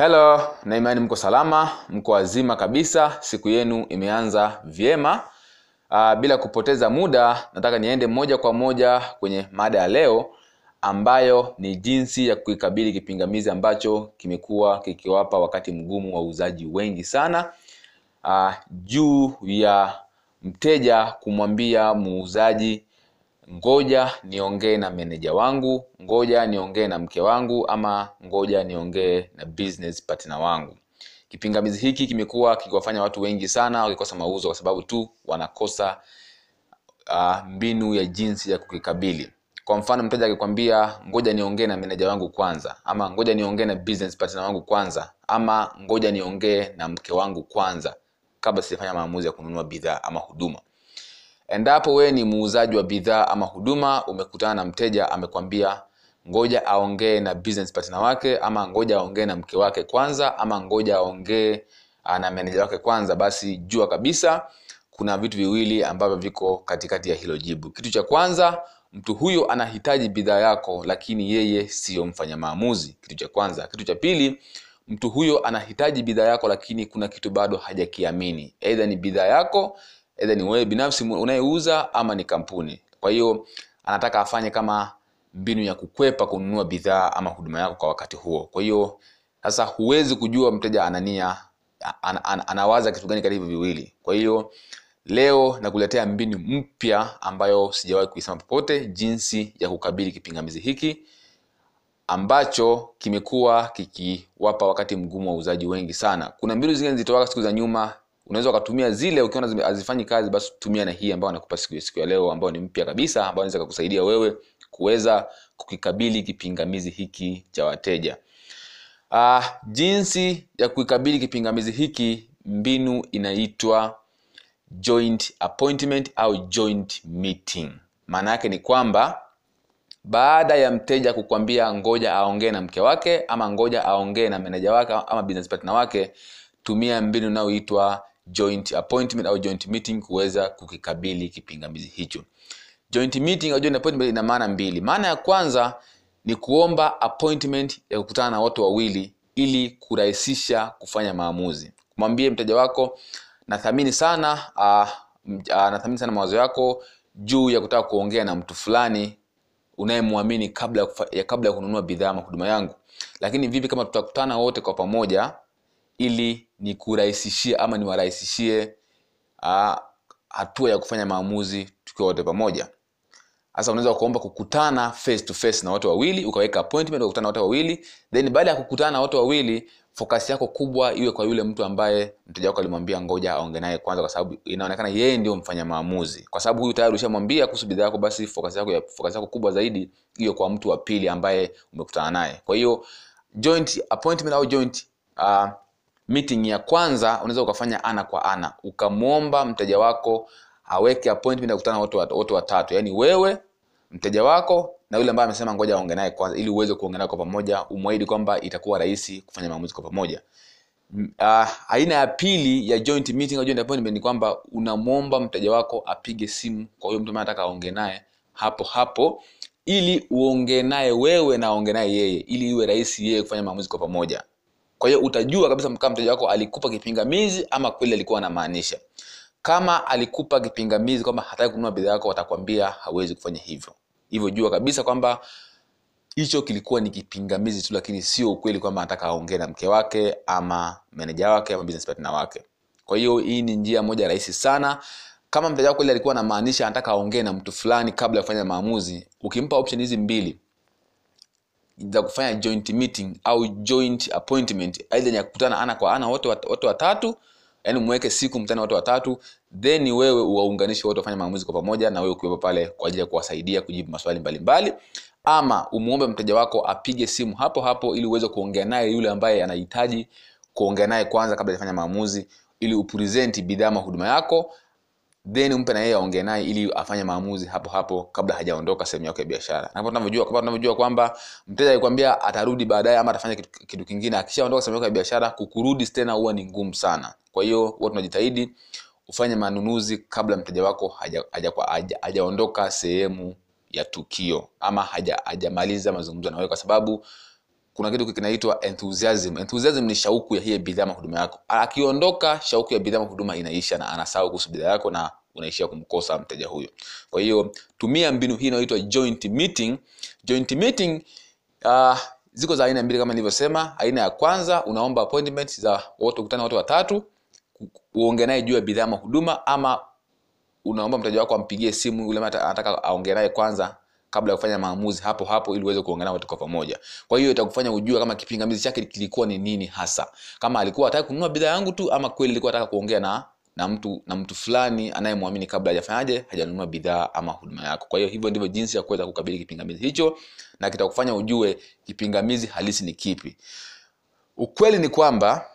Hello, na imani mko salama, mko wazima kabisa, siku yenu imeanza vyema. Uh, bila kupoteza muda, nataka niende moja kwa moja kwenye mada ya leo ambayo ni jinsi ya kuikabili kipingamizi ambacho kimekuwa kikiwapa wakati mgumu wa wauzaji wengi sana uh, juu ya mteja kumwambia muuzaji ngoja niongee na meneja wangu ngoja niongee na mke wangu ama ngoja niongee na business partner wangu. Kipingamizi hiki kimekuwa kikiwafanya watu wengi sana wakikosa mauzo kwa sababu tu wanakosa uh, mbinu ya jinsi ya kukikabili. Kwa mfano mteja akikwambia ngoja niongee na meneja wangu kwanza ama ngoja niongee na business partner wangu kwanza ama ngoja niongee na mke wangu kwanza kabla sijafanya maamuzi ya kununua bidhaa ama huduma endapo wewe ni muuzaji wa bidhaa ama huduma umekutana na mteja amekwambia ngoja aongee na business partner wake ama ngoja aongee na mke wake kwanza ama ngoja aongee ah, na meneja wake kwanza basi jua kabisa kuna vitu viwili ambavyo viko katikati ya hilo jibu. Kitu cha kwanza mtu huyo anahitaji bidhaa yako lakini yeye siyo mfanya maamuzi. Kitu cha kwanza. Kitu cha pili mtu huyo anahitaji bidhaa yako lakini kuna kitu bado hajakiamini. Eidha ni bidhaa yako eidha ni wewe binafsi unayeuza ama ni kampuni. Kwa hiyo anataka afanye kama mbinu ya kukwepa kununua bidhaa ama huduma yako kwa wakati huo. Kwa hiyo sasa huwezi kujua mteja anania an, an, anawaza kitu gani hivyo viwili. Kwa hiyo leo nakuletea mbinu mpya ambayo sijawahi kuisema popote jinsi ya kukabili kipingamizi hiki ambacho kimekuwa kikiwapa wakati mgumu wa uzaji wengi sana. Kuna mbinu zingine zilitowaka siku za nyuma unaweza ukatumia zile ukiona hazifanyi kazi basi tumia na hii ambayo anakupa siku, siku ya leo ambayo ni mpya kabisa ambayo inaweza kukusaidia wewe kuweza kukikabili kipingamizi hiki cha wateja. Uh, jinsi ya kuikabili kipingamizi hiki mbinu inaitwa joint appointment au joint meeting. Maana yake ni kwamba baada ya mteja kukwambia ngoja aongee na mke wake ama ngoja aongee na meneja wake ama business partner wake tumia mbinu inayoitwa joint appointment au joint meeting kuweza kukikabili kipingamizi hicho. Joint meeting au joint appointment ina maana mbili. Maana ya kwanza ni kuomba appointment ya kukutana na watu wawili ili kurahisisha kufanya maamuzi. Mwambie mteja wako nathamini sana uh, uh, nathamini sana mawazo yako juu ya kutaka kuongea na mtu fulani unayemwamini kabla ya kabla ya kununua bidhaa ama huduma yangu. Lakini vipi kama tutakutana wote kwa pamoja ili nikurahisishie ama niwarahisishie uh, hatua ya kufanya maamuzi tukiwa wote pamoja. Sasa unaweza kuomba kukutana face to face na watu wawili ukaweka appointment ukakutana na watu wawili then baada ya kukutana na watu wawili fokasi yako kubwa iwe kwa yule mtu ambaye mteja wako alimwambia ngoja aonge naye kwanza kwa sababu inaonekana yeye ndio mfanya maamuzi. Kwa sababu huyu tayari ushamwambia kuhusu bidhaa yako basi fokasi yako ya fokasi yako kubwa zaidi iwe kwa mtu wa pili ambaye umekutana naye. Kwa hiyo joint appointment au joint uh, meeting ya kwanza unaweza ukafanya ana kwa ana. Ukamwomba mteja wako aweke appointment ya kukutana wote watatu. Yaani wewe mteja wako na yule ambaye amesema ngoja aonge naye kwanza ili uweze kuongea naye kwa pamoja umwahidi kwamba itakuwa rahisi kufanya maamuzi kwa pamoja. Uh, aina ya pili ya joint meeting au joint appointment ni kwamba unamwomba mteja wako apige simu kwa huyo mtu anataka aongee naye hapo hapo ili uongee naye wewe na aongee naye yeye ili iwe rahisi yeye kufanya maamuzi kwa pamoja kwa hiyo utajua kabisa kama mteja wako alikupa kipingamizi ama kweli alikuwa anamaanisha. Kama alikupa kipingamizi kwamba hataki kununua bidhaa yako watakwambia hawezi kufanya hivyo. Hivyo jua kabisa kwamba hicho kilikuwa ni kipingamizi tu lakini sio ukweli kwamba anataka aongee na mke wake ama meneja wake ama business partner wake. Kwa hiyo hii ni njia moja rahisi sana. Kama mteja wako kweli alikuwa anamaanisha anataka aongee na mtu fulani kabla ya kufanya maamuzi ukimpa option hizi mbili za kufanya joint meeting au joint appointment. Aidha ni kukutana ana kwa ana wote wat- wote watatu yaani mweke siku mtane wote watatu then wewe uwaunganishe wote wafanye maamuzi kwa pamoja na wewe ukiwepo pale kwa ajili ya kuwasaidia kujibu maswali mbalimbali. Ama umuombe mteja wako apige simu hapo hapo ili uweze kuongea naye yule ambaye anahitaji kuongea naye kwanza kabla ya kufanya maamuzi ili upresent bidhaa mahuduma yako then umpe na yeye aongee naye ili afanye maamuzi hapo hapo kabla hajaondoka sehemu yako ya biashara. Na tunavyojua kwa tunavyojua kwamba mteja alikwambia atarudi baadaye ama atafanya kitu, kitu kingine. Akishaondoka sehemu yako ya biashara kukurudi tena huwa ni ngumu sana. Kwa hiyo huwa tunajitahidi ufanye manunuzi kabla mteja wako hajaondoka haja, haja, haja sehemu ya tukio ama haja- hajamaliza mazungumzo na wewe kwa sababu kuna kitu kinaitwa enthusiasm. Enthusiasm ni shauku ya hiyo bidhaa ama huduma yako. Akiondoka shauku ya bidhaa ama huduma inaisha na anasahau kuhusu bidhaa yako na unaishia kumkosa mteja huyo. Kwa hiyo tumia mbinu hii inayoitwa joint meeting. Joint meeting uh, ziko za aina mbili kama nilivyosema. Aina ya kwanza unaomba appointment za watu kutana watu watatu uongee naye juu ya bidhaa ama huduma ama unaomba mteja wako ampigie simu yule anataka aongee naye kwanza kabla ya kufanya maamuzi hapo hapo ili uweze kuongea nao kwa pamoja. Kwa hiyo itakufanya ujue kama kipingamizi chake kilikuwa ni nini hasa. Kama alikuwa hataki kununua bidhaa yangu tu ama kweli alikuwa anataka kuongea na na mtu na mtu fulani anayemwamini kabla hajafanyaje hajanunua bidhaa ama huduma yako. Kwa hiyo hivyo ndivyo jinsi ya kuweza kukabili kipingamizi hicho na kitakufanya ujue kipingamizi halisi ni kipi. Ukweli ni kwamba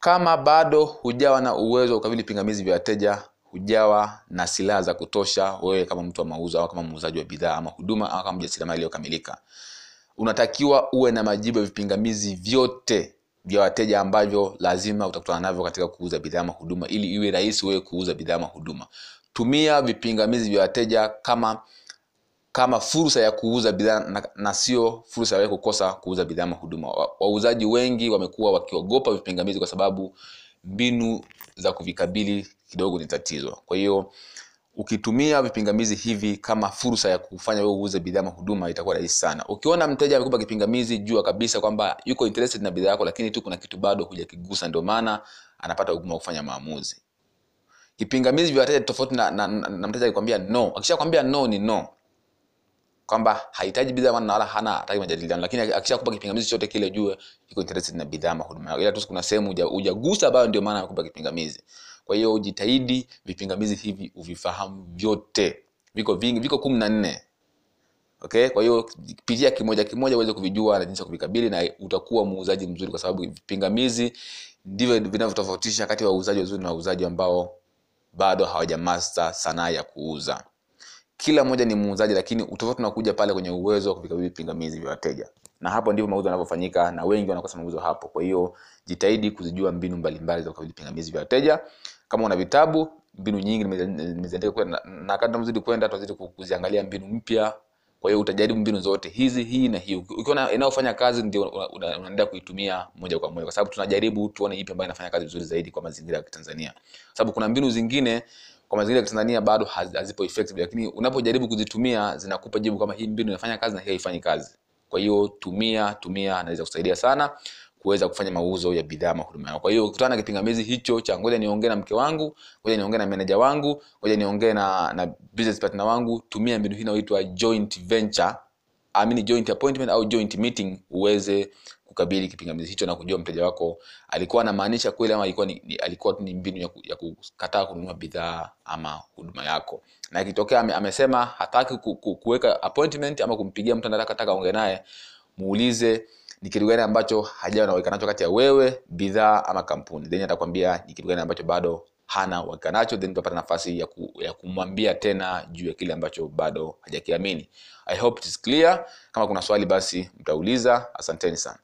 kama bado hujawa na uwezo wa kukabili pingamizi vya wateja hujawa na silaha za kutosha wewe kama mtu wa mauzo au kama muuzaji wa bidhaa ama huduma au kama mjasiriamali iliyokamilika. Unatakiwa uwe na majibu ya vipingamizi vyote vya wateja ambavyo lazima utakutana navyo katika kuuza bidhaa ama huduma ili iwe rahisi wewe kuuza bidhaa ama huduma. Tumia vipingamizi vya wateja kama kama fursa ya kuuza bidhaa na, na sio fursa ya kukosa kuuza bidhaa ama huduma. Wa- wauzaji wengi wamekuwa wakiogopa vipingamizi kwa sababu mbinu za kuvikabili kidogo ni tatizo. Kwa hiyo ukitumia vipingamizi hivi kama fursa ya kufanya wewe uuze bidhaa ama huduma itakuwa rahisi sana. Ukiona mteja amekupa kipingamizi jua kabisa kwamba yuko interested na bidhaa yako lakini tu kuna kitu bado hujakigusa ndio maana anapata ugumu wa kufanya maamuzi. Kipingamizi vya wateja tofauti na, na, na, na mteja akikwambia no akishakwambia no ni no. Kwamba hahitaji bidhaa maana wala hana hataki majadiliano lakini akishakupa kipingamizi chote kile jue iko interested na bidhaa ama ila tu kuna sehemu hujagusa ambayo ndio maana amekupa kipingamizi kwa hiyo ujitahidi vipingamizi hivi uvifahamu vyote. Viko vingi viko kumi na nne. Okay? Kwa hiyo pitia kimoja kimoja uweze kuvijua na jinsi ya kuvikabili na utakuwa muuzaji mzuri kwa sababu vipingamizi ndivyo vinavyotofautisha kati ya wauzaji wazuri na wauzaji ambao bado hawajamaster sanaa ya kuuza. Kila mmoja ni muuzaji lakini utofauti unakuja pale kwenye uwezo wa kuvikabili vipingamizi vya wateja. Na hapo ndivyo mauzo yanavyofanyika na wengi wanakosa mauzo hapo. Kwa hiyo jitahidi kuzijua mbinu mbalimbali za kukabili vipingamizi vya wateja kama una vitabu mbinu nyingi nimezi- nimeziandika kwenda na kadri tunazidi kwenda tunazidi kuziangalia mbinu mpya. Kwa hiyo utajaribu mbinu zote hizi hii na hii. Ukiona inayofanya kazi ndio una- una- unaendelea kuitumia moja kwa moja. Kwa sababu tunajaribu tuone ipi ambayo inafanya kazi vizuri zaidi kwa mazingira ya kitanzania. Kwa sababu kuna mbinu zingine kwa mazingira ya kitanzania bado hazipo effective lakini unapojaribu kuzitumia zinakupa jibu kama hii mbinu inafanya kazi na hii haifanyi kazi. Kwa hiyo tumia tumia anaweza kusaidia sana kuweza kufanya mauzo ya bidhaa ama huduma yao. kwa hiyo ukutana na kipingamizi hicho cha ngoja niongee na mke wangu ngoja niongee na meneja wangu ngoja niongee na, na business partner wangu tumia mbinu hii inayoitwa joint venture amini joint appointment au joint meeting uweze kukabili kipingamizi hicho na kujua mteja wako alikuwa anamaanisha kweli ama alikuwa ni, ni, alikuwa ni mbinu ya, ku, ya kukataa kununua bidhaa ama huduma yako na ikitokea ame, amesema hataki ku, ku, kuweka appointment ama kumpigia mtu anataka taka naye muulize ni kitu gani ambacho hajawa na uhakika nacho kati ya wewe bidhaa ama kampuni? Then atakwambia ni kitu gani ambacho bado hana uhakika nacho then utapata nafasi ya, ku, ya kumwambia tena juu ya kile ambacho bado hajakiamini. I hope it is clear. Kama kuna swali basi mtauliza. Asanteni sana